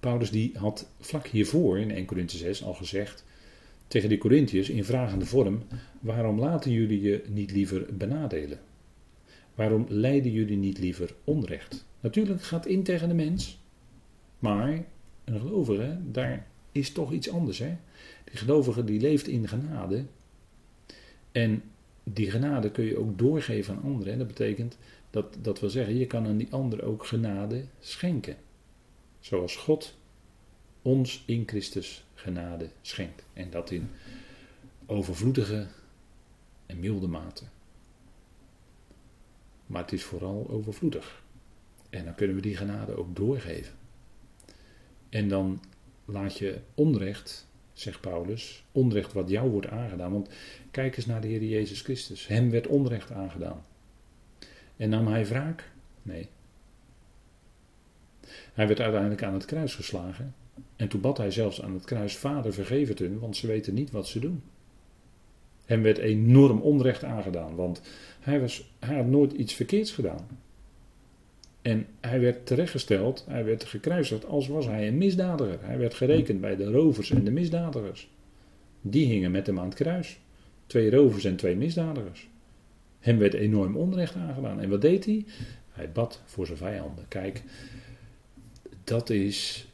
S1: Paulus die had vlak hiervoor in 1 Corinthië 6 al gezegd tegen de Corinthiërs in vragende vorm: waarom laten jullie je niet liever benadelen? Waarom leiden jullie niet liever onrecht? Natuurlijk gaat in tegen de mens, maar een gelovige, daar is toch iets anders. Hè? Die gelovige die leeft in genade. En die genade kun je ook doorgeven aan anderen. En dat betekent, dat, dat wil zeggen, je kan aan die ander ook genade schenken. Zoals God ons in Christus genade schenkt. En dat in overvloedige en milde mate. Maar het is vooral overvloedig. En dan kunnen we die genade ook doorgeven. En dan laat je onrecht zegt Paulus, onrecht wat jou wordt aangedaan. Want kijk eens naar de Heer Jezus Christus. Hem werd onrecht aangedaan. En nam hij wraak? Nee. Hij werd uiteindelijk aan het kruis geslagen. En toen bad hij zelfs aan het kruis: Vader, vergeef het hun, want ze weten niet wat ze doen. Hem werd enorm onrecht aangedaan, want hij, was, hij had nooit iets verkeerds gedaan. En hij werd terechtgesteld, hij werd gekruisigd als was hij een misdadiger. Hij werd gerekend bij de rovers en de misdadigers. Die hingen met hem aan het kruis. Twee rovers en twee misdadigers. Hem werd enorm onrecht aangedaan. En wat deed hij? Hij bad voor zijn vijanden. Kijk, dat is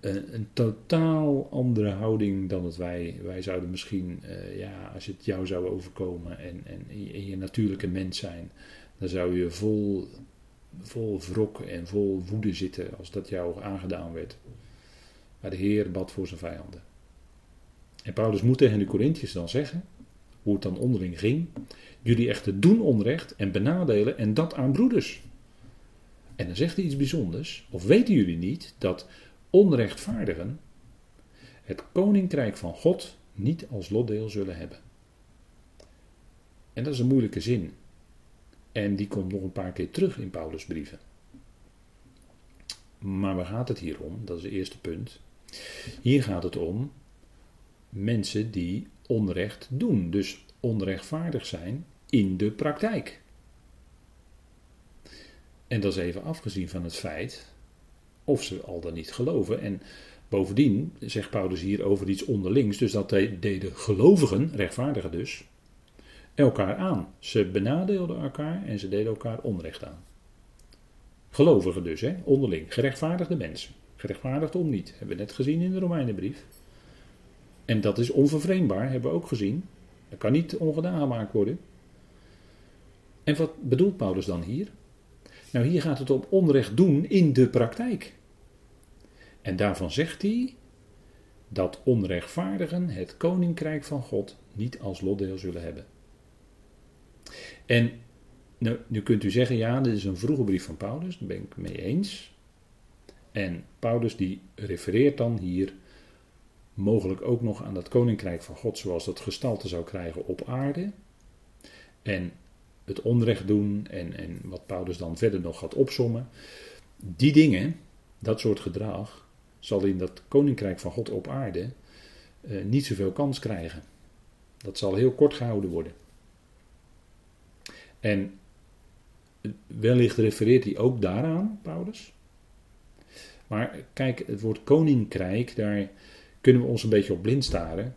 S1: een, een totaal andere houding dan het wij. Wij zouden misschien, uh, ja, als het jou zou overkomen en, en in je natuurlijke mens zijn, dan zou je vol vol wrok en vol woede zitten als dat jou aangedaan werd. Maar de Heer bad voor zijn vijanden. En Paulus moet tegen de Corinthiërs dan zeggen, hoe het dan onderling ging. Jullie echter doen onrecht en benadelen en dat aan broeders. En dan zegt hij iets bijzonders. Of weten jullie niet dat onrechtvaardigen het koninkrijk van God niet als lotdeel zullen hebben? En dat is een moeilijke zin. En die komt nog een paar keer terug in Paulus' brieven. Maar waar gaat het hier om? Dat is het eerste punt. Hier gaat het om mensen die onrecht doen, dus onrechtvaardig zijn in de praktijk. En dat is even afgezien van het feit of ze al dan niet geloven. En bovendien zegt Paulus hier over iets onderlings, dus dat deden gelovigen, rechtvaardigen dus, elkaar aan. Ze benadeelden elkaar en ze deden elkaar onrecht aan. Gelovigen dus, hè, onderling. Gerechtvaardigde mensen. Gerechtvaardigd om niet. Hebben we net gezien in de Romeinenbrief. En dat is onvervreemdbaar, hebben we ook gezien. Dat kan niet ongedaan gemaakt worden. En wat bedoelt Paulus dan hier? Nou, hier gaat het om onrecht doen in de praktijk. En daarvan zegt hij dat onrechtvaardigen het koninkrijk van God niet als lotdeel zullen hebben. En nou, nu kunt u zeggen, ja, dit is een vroege brief van Paulus, daar ben ik mee eens. En Paulus die refereert dan hier mogelijk ook nog aan dat koninkrijk van God zoals dat gestalte zou krijgen op aarde. En het onrecht doen en, en wat Paulus dan verder nog gaat opsommen. Die dingen, dat soort gedrag, zal in dat koninkrijk van God op aarde eh, niet zoveel kans krijgen. Dat zal heel kort gehouden worden. En wellicht refereert hij ook daaraan, Paulus. Maar kijk, het woord koninkrijk, daar kunnen we ons een beetje op blind staren.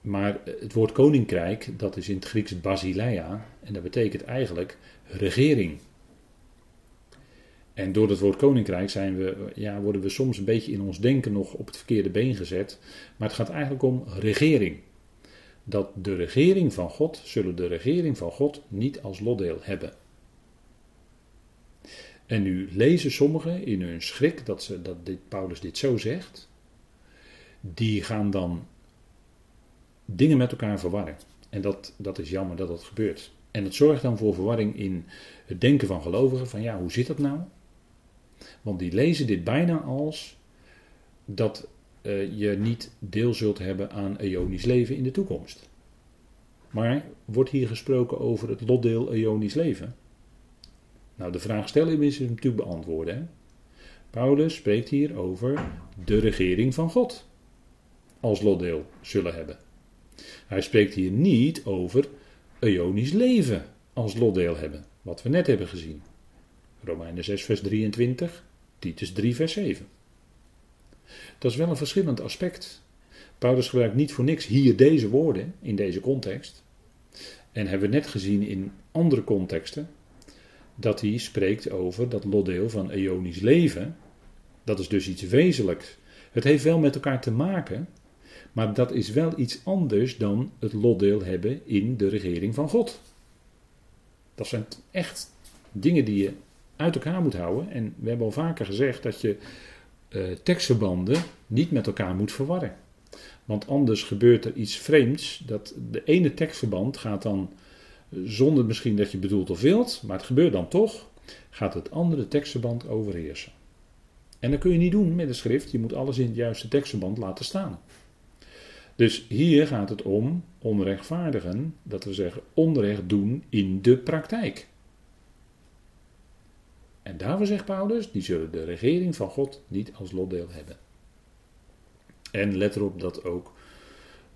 S1: Maar het woord koninkrijk, dat is in het Grieks basileia. En dat betekent eigenlijk regering. En door het woord koninkrijk zijn we, ja, worden we soms een beetje in ons denken nog op het verkeerde been gezet. Maar het gaat eigenlijk om regering. Dat de regering van God, zullen de regering van God niet als lotdeel hebben. En nu lezen sommigen in hun schrik dat, ze, dat dit, Paulus dit zo zegt. Die gaan dan dingen met elkaar verwarren. En dat, dat is jammer dat dat gebeurt. En het zorgt dan voor verwarring in het denken van gelovigen: van ja, hoe zit dat nou? Want die lezen dit bijna als dat uh, je niet deel zult hebben aan Ionisch leven in de toekomst. Maar wordt hier gesproken over het lotdeel Ionisch leven? Nou, de vraag stellen is natuurlijk beantwoorden. Paulus spreekt hier over de regering van God als lotdeel zullen hebben. Hij spreekt hier niet over Ionisch leven als lotdeel hebben, wat we net hebben gezien. Romeinen 6, vers 23, Titus 3, vers 7. Dat is wel een verschillend aspect. Paulus gebruikt niet voor niks hier deze woorden in deze context. En hebben we net gezien in andere contexten dat hij spreekt over dat lotdeel van eonisch leven. Dat is dus iets wezenlijks. Het heeft wel met elkaar te maken, maar dat is wel iets anders dan het lotdeel hebben in de regering van God. Dat zijn echt dingen die je uit elkaar moet houden. En we hebben al vaker gezegd dat je uh, tekstverbanden niet met elkaar moet verwarren. Want anders gebeurt er iets vreemds. Dat de ene tekstverband gaat dan, zonder misschien dat je bedoelt of wilt, maar het gebeurt dan toch, gaat het andere tekstverband overheersen. En dat kun je niet doen met de schrift. Je moet alles in het juiste tekstverband laten staan. Dus hier gaat het om onrechtvaardigen, dat we zeggen onrecht doen in de praktijk. En daarvoor zegt Paulus, die zullen de regering van God niet als lotdeel hebben. En let erop dat ook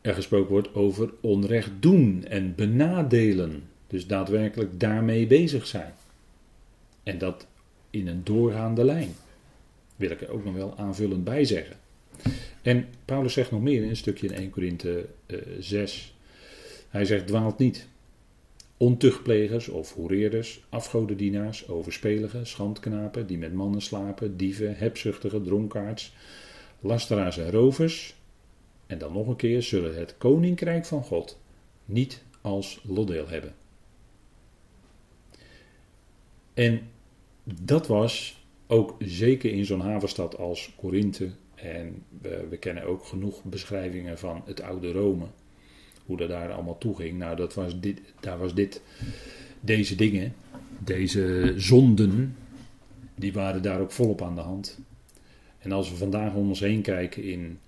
S1: er gesproken wordt over onrecht doen en benadelen. Dus daadwerkelijk daarmee bezig zijn. En dat in een doorgaande lijn. Wil ik er ook nog wel aanvullend bij zeggen. En Paulus zegt nog meer in een stukje in 1 Korinthe uh, 6. Hij zegt: dwaalt niet ontuchtplegers of hoereerders, afgodendienaars, overspeligen, schandknapen, die met mannen slapen, dieven, hebzuchtigen, dronkaards, lasteraars en rovers. En dan nog een keer zullen het koninkrijk van God niet als lotdeel hebben. En dat was ook zeker in zo'n havenstad als Korinthe. En we, we kennen ook genoeg beschrijvingen van het oude Rome hoe dat daar allemaal toe ging. Nou, dat was dit, daar was dit, deze dingen, deze zonden, die waren daar ook volop aan de hand. En als we vandaag om ons heen kijken in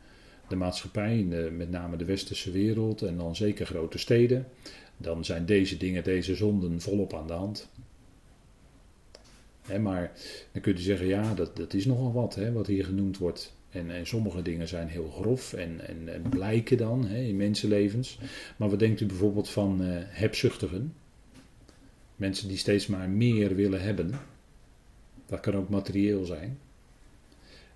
S1: de maatschappij, in met name de westerse wereld en dan zeker grote steden, dan zijn deze dingen, deze zonden volop aan de hand. maar dan kunt u zeggen, ja, dat, dat is nogal wat, wat hier genoemd wordt. En, en, sommige dingen zijn heel grof en, en, en blijken dan hè, in mensenlevens. Maar wat denkt u bijvoorbeeld van uh, hebzuchtigen? Mensen die steeds maar meer willen hebben. Dat kan ook materieel zijn.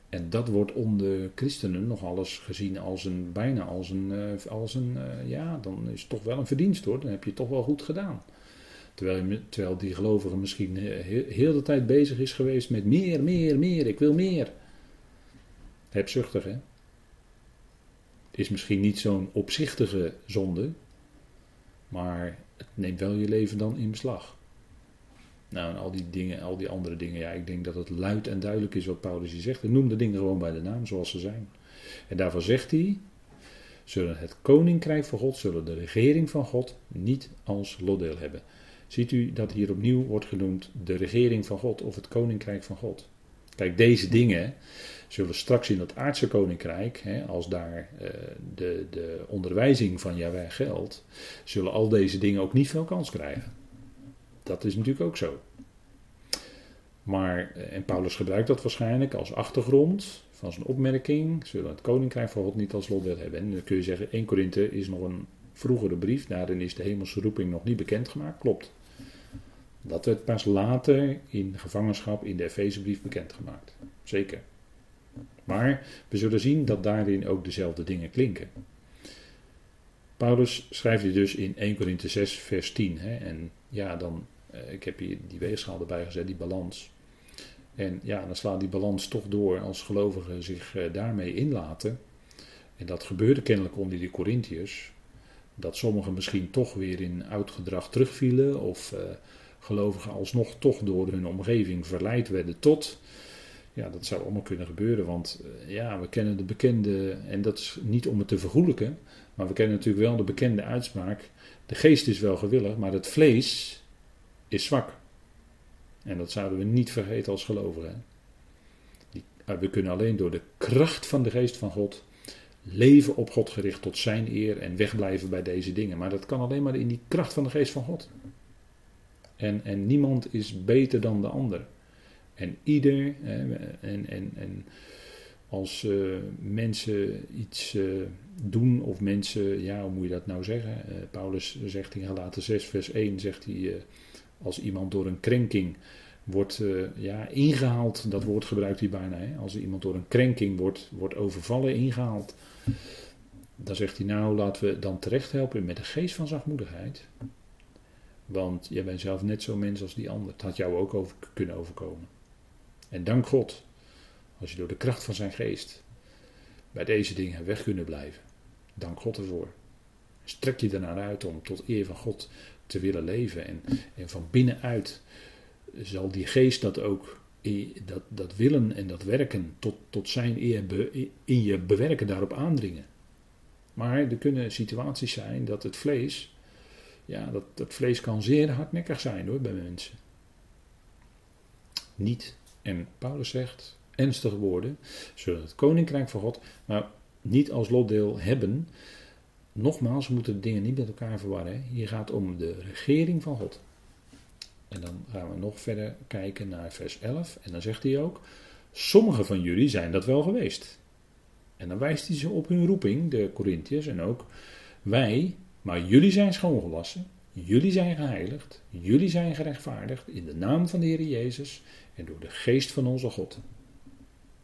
S1: En dat wordt onder christenen nog alles gezien als een, bijna als een, uh, als een uh, ja, dan is het toch wel een verdienst hoor. Dan heb je het toch wel goed gedaan. Terwijl, terwijl die gelovige misschien heel de tijd bezig is geweest met meer, meer, meer, ik wil meer. Hebzuchtig, hè? Is misschien niet zo'n opzichtige zonde, maar het neemt wel je leven dan in beslag. Nou, en al die dingen, al die andere dingen, ja, ik denk dat het luid en duidelijk is wat Paulus hier zegt. Hij noemt de dingen gewoon bij de naam zoals ze zijn. En daarvan zegt hij, zullen het koninkrijk van God, zullen de regering van God niet als lotdeel hebben. Ziet u dat hier opnieuw wordt genoemd de regering van God of het koninkrijk van God. Kijk, deze dingen, zullen straks in het aardse koninkrijk, hè, als daar uh, de, de onderwijzing van Jaweh geldt, zullen al deze dingen ook niet veel kans krijgen. Dat is natuurlijk ook zo. Maar, eh, en Paulus gebruikt dat waarschijnlijk als achtergrond van zijn opmerking. Zullen het koninkrijk van God niet als lot hebben. En dan kun je zeggen, 1 Korinthe is nog een vroegere brief. Daarin is de hemelse roeping nog niet bekendgemaakt. Klopt. Dat werd pas later in gevangenschap in de Efezebrief bekendgemaakt. Zeker. Maar we zullen zien dat daarin ook dezelfde dingen klinken. Paulus schrijft hier dus in 1 Korinthe 6, vers 10. Hè, en ja, dan, eh, ik heb hier die weegschaal erbij gezet, die balans. En ja, dan slaat die balans toch door als gelovigen zich eh, daarmee inlaten. En dat gebeurde kennelijk onder die Corinthiërs. Dat sommigen misschien toch weer in oud gedrag terugvielen. Of uh, gelovigen alsnog toch door hun omgeving verleid werden tot. Ja, dat zou allemaal kunnen gebeuren. Want uh, ja, we kennen de bekende, en dat is niet om het te vergoelijken. Maar we kennen natuurlijk wel de bekende uitspraak. De geest is wel gewillig, maar het vlees is zwak. En dat zouden we niet vergeten als gelovigen. Eh, we kunnen alleen door de kracht van de geest van God leven op God gericht tot zijn eer en wegblijven bij deze dingen. Maar dat kan alleen maar in die kracht van de geest van God. En, en niemand is beter dan de ander. En ieder, en, en, en als uh, mensen iets uh, doen of mensen, ja, hoe moet je dat nou zeggen? Uh, Paulus zegt in Galaten 6, vers 1, zegt hij, als iemand door een krenking wordt ja, ingehaald, dat woord gebruikt hij bijna, hè? als iemand door een krenking wordt, wordt overvallen, ingehaald, dan zegt hij nou, laten we dan terecht helpen met de geest van zachtmoedigheid. Want jij bent zelf net zo'n mens als die ander. Het had jou ook over, kunnen overkomen. En dank God als je door de kracht van zijn geest bij deze dingen weg kunnen blijven. Dank God ervoor. Strek je ernaar uit om tot eer van God te willen leven. En, en van binnenuit zal die geest dat ook, dat, dat willen en dat werken tot, tot zijn eer in je bewerken, daarop aandringen. Maar er kunnen situaties zijn dat het vlees, ja, dat, dat vlees kan zeer hardnekkig zijn hoor, bij mensen. Niet. En Paulus zegt, ernstige woorden, zullen het koninkrijk van God, maar niet als lotdeel hebben. Nogmaals, we moeten de dingen niet met elkaar verwarren. Hier gaat om de regering van God. En dan gaan we nog verder kijken naar vers 11. En dan zegt hij ook: Sommigen van jullie zijn dat wel geweest. En dan wijst hij ze op hun roeping, de Corinthiërs, en ook wij, maar jullie zijn schoongewassen, jullie zijn geheiligd, jullie zijn gerechtvaardigd in de naam van de Heer Jezus en door de geest van onze God.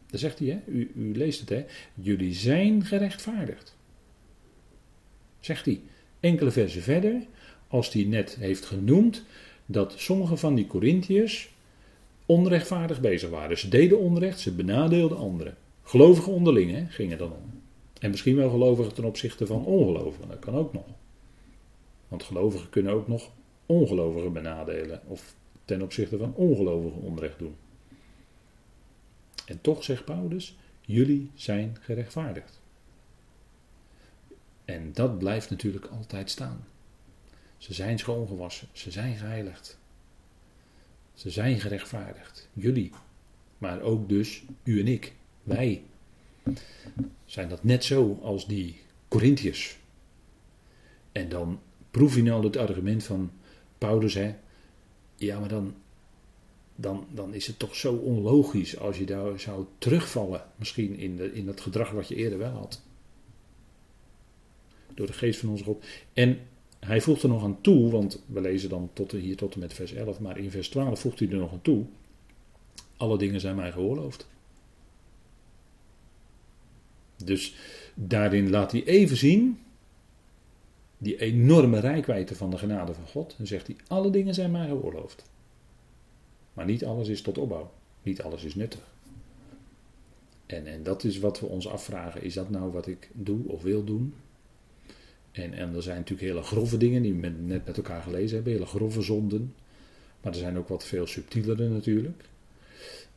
S1: Dan zegt hij, hè? U, u leest het, hè? Jullie zijn gerechtvaardigd. Zegt hij. Enkele versen verder, als hij net heeft genoemd dat sommige van die Corinthiërs onrechtvaardig bezig waren. Ze deden onrecht, ze benadeelden anderen. Gelovigen onderling hè, gingen dan om. En misschien wel gelovigen ten opzichte van ongelovigen, dat kan ook nog. Want gelovigen kunnen ook nog ongelovigen benadelen of ten opzichte van ongelovigen onrecht doen. En toch zegt Paulus, jullie zijn gerechtvaardigd. En dat blijft natuurlijk altijd staan. Ze zijn schoongewassen, ze zijn geheiligd. Ze zijn gerechtvaardigd. Jullie. Maar ook dus u en ik, wij. Zijn dat net zo als die Corinthiërs. En dan proef je nou het argument van Paulus, hè. Ja, maar dan dan, dan is het toch zo onlogisch als je daar zou terugvallen, misschien in, de, in het gedrag wat je eerder wel had. Door de geest van onze God. En hij voegt er nog aan toe, want we lezen dan tot, hier tot en met vers 11, maar in vers 12 voegt hij er nog aan toe. Alle dingen zijn mij geoorloofd. Dus daarin laat hij even zien die enorme rijkwijde van de genade van God. En zegt hij: Alle dingen zijn mij geoorloofd. Maar niet alles is tot opbouw. Niet alles is nuttig. En, en dat is wat we ons afvragen. Is dat nou wat ik doe of wil doen? En, en er zijn natuurlijk hele grove dingen die we net met elkaar gelezen hebben. Hele grove zonden. Maar er zijn ook wat veel subtielere natuurlijk.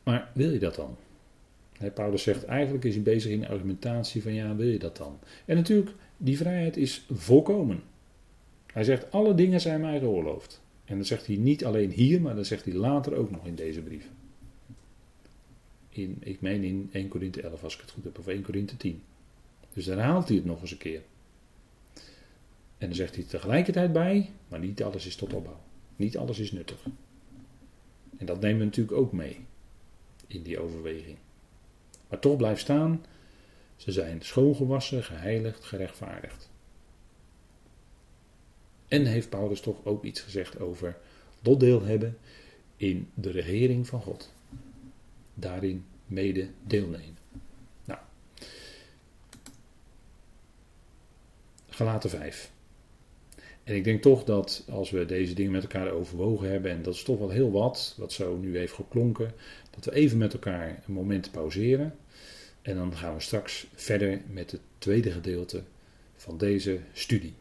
S1: Maar wil je dat dan? Paulus zegt eigenlijk is hij bezig in de argumentatie van ja, wil je dat dan? En natuurlijk, die vrijheid is volkomen. Hij zegt alle dingen zijn mij geoorloofd. En dat zegt hij niet alleen hier, maar dat zegt hij later ook nog in deze brief. In, ik meen in 1 Korinthe 11 als ik het goed heb, of 1 Korinthe 10. Dus daar haalt hij het nog eens een keer. En dan zegt hij tegelijkertijd bij, maar niet alles is tot opbouw. Niet alles is nuttig. En dat nemen we natuurlijk ook mee in die overweging. Maar toch blijft staan, ze zijn schoongewassen, geheiligd, gerechtvaardigd. En heeft Paulus toch ook iets gezegd over deel hebben in de regering van God. Daarin mede deelnemen. Nou, Galaten 5. En ik denk toch dat als we deze dingen met elkaar overwogen hebben, en dat is toch wel heel wat, wat zo nu heeft geklonken, dat we even met elkaar een moment pauzeren. En dan gaan we straks verder met het tweede gedeelte van deze studie.